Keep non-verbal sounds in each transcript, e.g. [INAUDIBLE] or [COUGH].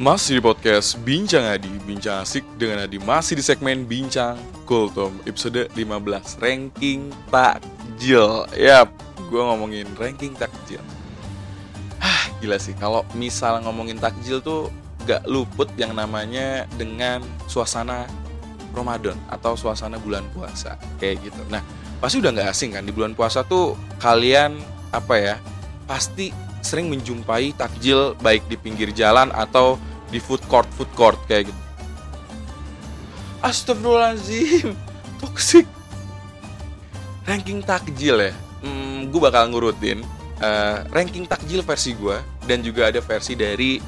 Masih di podcast Bincang Adi, Bincang Asik dengan Adi. Masih di segmen Bincang Kultum Episode 15, Ranking Takjil. Yap, gue ngomongin ranking takjil. Hah, gila sih. Kalau misal ngomongin takjil tuh gak luput yang namanya dengan suasana Ramadan Atau suasana bulan puasa Kayak gitu. Nah, pasti udah gak asing kan? Di bulan puasa tuh kalian, apa ya Pasti sering menjumpai takjil baik di pinggir jalan atau di food court food court kayak gitu. Astagfirullahaladzim. Toxic. Ranking takjil ya. Hmm, gue bakal ngurutin uh, ranking takjil versi gue dan juga ada versi dari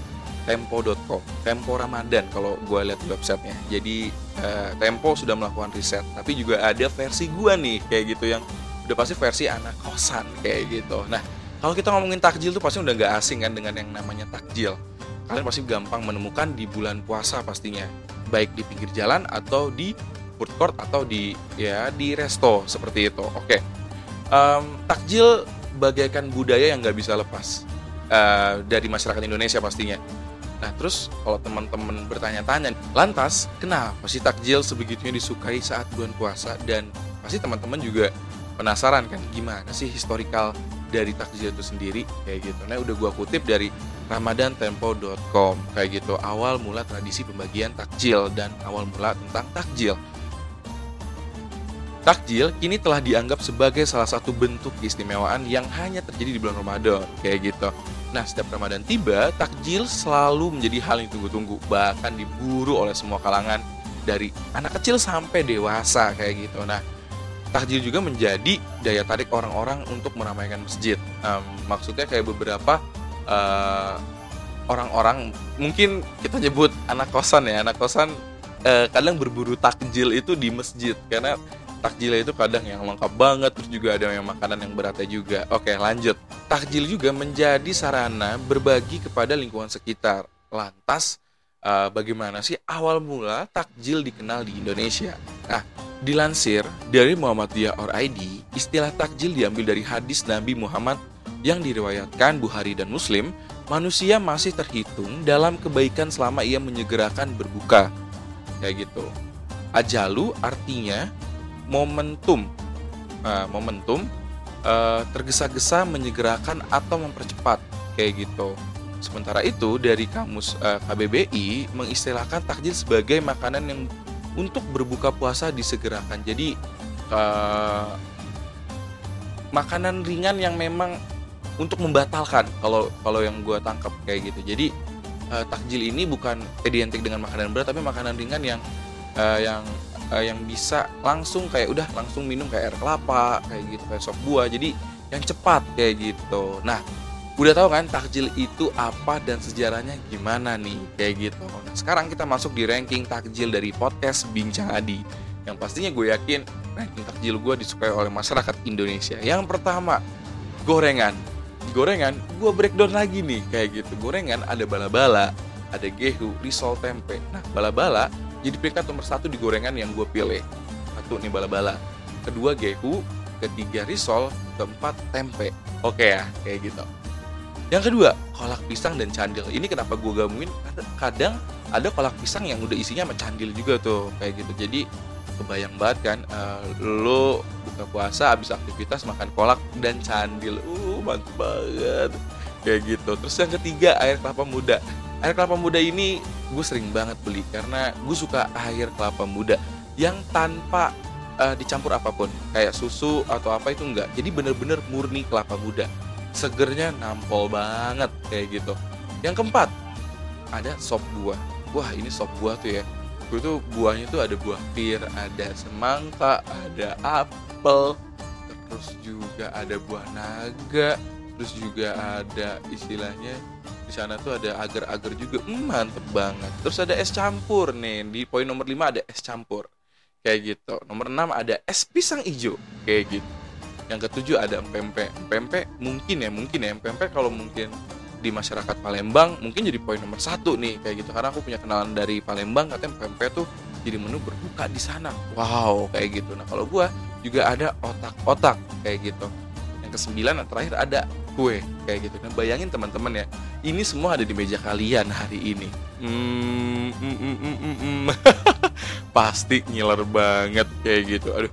tempo.com tempo ramadan kalau gue lihat di websitenya. Jadi uh, tempo sudah melakukan riset tapi juga ada versi gue nih kayak gitu yang udah pasti versi anak kosan kayak gitu. Nah kalau kita ngomongin takjil tuh pasti udah gak asing kan dengan yang namanya takjil kalian pasti gampang menemukan di bulan puasa pastinya. Baik di pinggir jalan atau di food court atau di ya di resto seperti itu. Oke. Um, takjil bagaikan budaya yang nggak bisa lepas uh, dari masyarakat Indonesia pastinya. Nah terus kalau teman-teman bertanya-tanya lantas kenapa sih takjil sebegitunya disukai saat bulan puasa? Dan pasti teman-teman juga penasaran kan gimana sih historical dari takjil itu sendiri kayak gitu nah udah gua kutip dari ramadantempo.com kayak gitu awal mula tradisi pembagian takjil dan awal mula tentang takjil Takjil kini telah dianggap sebagai salah satu bentuk keistimewaan yang hanya terjadi di bulan Ramadan, kayak gitu. Nah, setiap Ramadan tiba, takjil selalu menjadi hal yang tunggu-tunggu, bahkan diburu oleh semua kalangan dari anak kecil sampai dewasa kayak gitu. Nah, takjil juga menjadi daya tarik orang-orang untuk meramaikan masjid. Um, maksudnya kayak beberapa eh, orang-orang mungkin kita nyebut anak kosan ya anak kosan uh, kadang berburu takjil itu di masjid. Karena takjil itu kadang yang lengkap banget terus juga ada yang makanan yang beratnya juga. Oke lanjut. Takjil juga menjadi sarana berbagi kepada lingkungan sekitar. Lantas uh, bagaimana sih awal mula takjil dikenal di Indonesia? Nah dilansir dari Muhammadiyah or ID istilah takjil diambil dari hadis Nabi Muhammad yang diriwayatkan Bukhari dan Muslim, manusia masih terhitung dalam kebaikan selama ia menyegerakan berbuka. Kayak gitu. Ajalu artinya momentum. Uh, momentum uh, tergesa-gesa menyegerakan atau mempercepat kayak gitu. Sementara itu dari kamus uh, eh, KBBI mengistilahkan takjil sebagai makanan yang untuk berbuka puasa disegerakan. Jadi uh, makanan ringan yang memang untuk membatalkan kalau kalau yang gue tangkap kayak gitu. Jadi uh, takjil ini bukan identik dengan makanan berat tapi makanan ringan yang uh, yang uh, yang bisa langsung kayak udah langsung minum kayak air kelapa kayak gitu kayak sop buah. Jadi yang cepat kayak gitu. Nah udah tahu kan takjil itu apa dan sejarahnya gimana nih? Kayak gitu. Nah sekarang kita masuk di ranking takjil dari podcast Bincang Adi. Yang pastinya gue yakin ranking takjil gue disukai oleh masyarakat Indonesia. Yang pertama gorengan. Gorengan gue breakdown lagi nih. Kayak gitu. Gorengan ada bala-bala ada gehu risol tempe. Nah bala-bala jadi peringkat nomor satu di gorengan yang gue pilih. Satu nih bala-bala. Kedua gehu. Ketiga risol. Keempat tempe. Oke ya kayak gitu yang kedua kolak pisang dan candil. Ini kenapa gue gabungin? Kadang ada kolak pisang yang udah isinya sama candil juga tuh kayak gitu. Jadi kebayang banget kan uh, lo buka puasa habis aktivitas makan kolak dan candil. Uh mantap banget. Kayak gitu. Terus yang ketiga air kelapa muda. Air kelapa muda ini gue sering banget beli karena gue suka air kelapa muda yang tanpa uh, dicampur apa pun. Kayak susu atau apa itu enggak. Jadi bener-bener murni kelapa muda segernya nampol banget kayak gitu. Yang keempat ada sop buah. Wah ini sop buah tuh ya. Gue tuh buahnya tuh ada buah pir ada semangka ada apel terus juga ada buah naga terus juga ada istilahnya di sana tuh ada agar-agar juga. Hmm, mantep banget. Terus ada es campur nih di poin nomor 5 ada es campur kayak gitu. Nomor 6 ada es pisang hijau kayak gitu yang ketujuh ada empempe empempe mungkin ya mungkin ya empempe kalau mungkin di masyarakat Palembang mungkin jadi poin nomor satu nih kayak gitu karena aku punya kenalan dari Palembang katanya pempek tuh jadi menu berbuka di sana wow kayak gitu nah kalau gua juga ada otak-otak kayak gitu yang kesembilan yang terakhir ada kue kayak gitu. Nah bayangin teman-teman ya, ini semua ada di meja kalian hari ini. Hmm, mm, mm, mm, mm, mm. [LAUGHS] pasti ngiler banget kayak gitu. Aduh,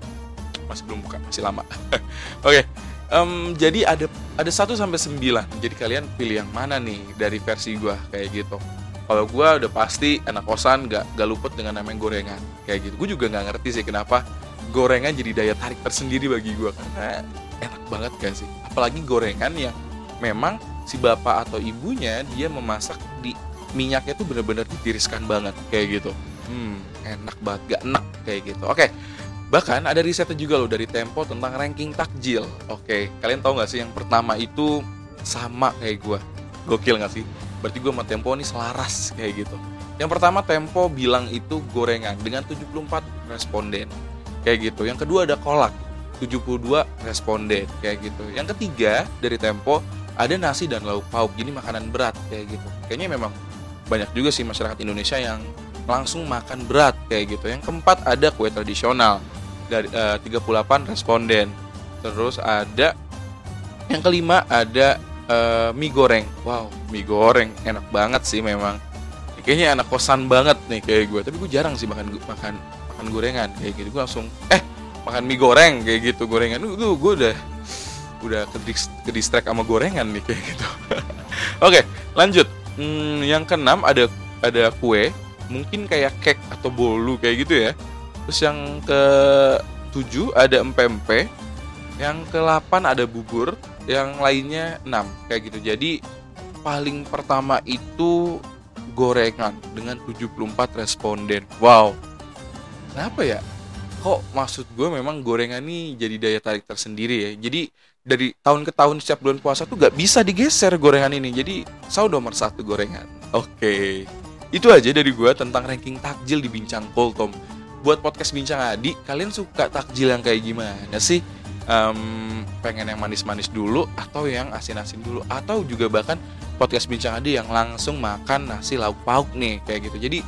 masih belum buka, masih lama. [LAUGHS] Oke, okay. um, jadi ada ada 1 sampai 9. Jadi kalian pilih yang mana nih dari versi gua kayak gitu. Kalau gua udah pasti anak kosan gak, gak luput dengan namanya gorengan kayak gitu. Gue juga nggak ngerti sih kenapa gorengan jadi daya tarik tersendiri bagi gua karena enak banget gak sih apalagi gorengan yang memang si bapak atau ibunya dia memasak di minyaknya tuh bener-bener ditiriskan banget kayak gitu hmm enak banget gak enak kayak gitu oke bahkan ada risetnya juga loh dari Tempo tentang ranking takjil oke kalian tahu nggak sih yang pertama itu sama kayak gue gokil nggak sih berarti gue sama Tempo nih selaras kayak gitu yang pertama Tempo bilang itu gorengan dengan 74 responden kayak gitu yang kedua ada kolak 72 responden kayak gitu. Yang ketiga dari Tempo ada nasi dan lauk pauk. Jadi makanan berat kayak gitu. Kayaknya memang banyak juga sih masyarakat Indonesia yang langsung makan berat kayak gitu. Yang keempat ada kue tradisional dari uh, 38 responden. Terus ada yang kelima ada uh, mie goreng. Wow, mie goreng enak banget sih memang. Kayaknya anak kosan banget nih kayak gue. Tapi gue jarang sih makan makan makan gorengan kayak gitu. Gue langsung eh makan mie goreng kayak gitu gorengan lu gue udah udah ke sama gorengan nih kayak gitu [LAUGHS] oke lanjut hmm, yang keenam ada ada kue mungkin kayak cake atau bolu kayak gitu ya terus yang ke tujuh ada empe-empe yang ke 8 ada bubur yang lainnya 6 kayak gitu. Jadi paling pertama itu gorengan dengan 74 responden. Wow. Kenapa ya? Kok maksud gue memang gorengan ini jadi daya tarik tersendiri ya? Jadi dari tahun ke tahun setiap bulan puasa tuh gak bisa digeser gorengan ini. Jadi selalu nomor satu gorengan. Oke. Itu aja dari gue tentang ranking takjil di bincang Tom buat podcast bincang Adi kalian suka takjil yang kayak gimana sih um, pengen yang manis-manis dulu atau yang asin-asin dulu atau juga bahkan podcast bincang Adi yang langsung makan nasi lauk pauk nih kayak gitu jadi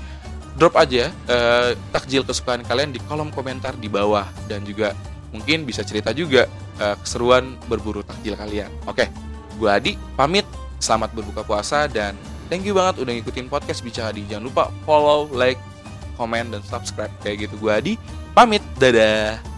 drop aja uh, takjil kesukaan kalian di kolom komentar di bawah dan juga mungkin bisa cerita juga uh, keseruan berburu takjil kalian. Oke, gue Adi pamit. Selamat berbuka puasa dan thank you banget udah ngikutin podcast Bicara Adi. Jangan lupa follow, like, komen, dan subscribe kayak gitu. Gue Adi pamit. Dadah.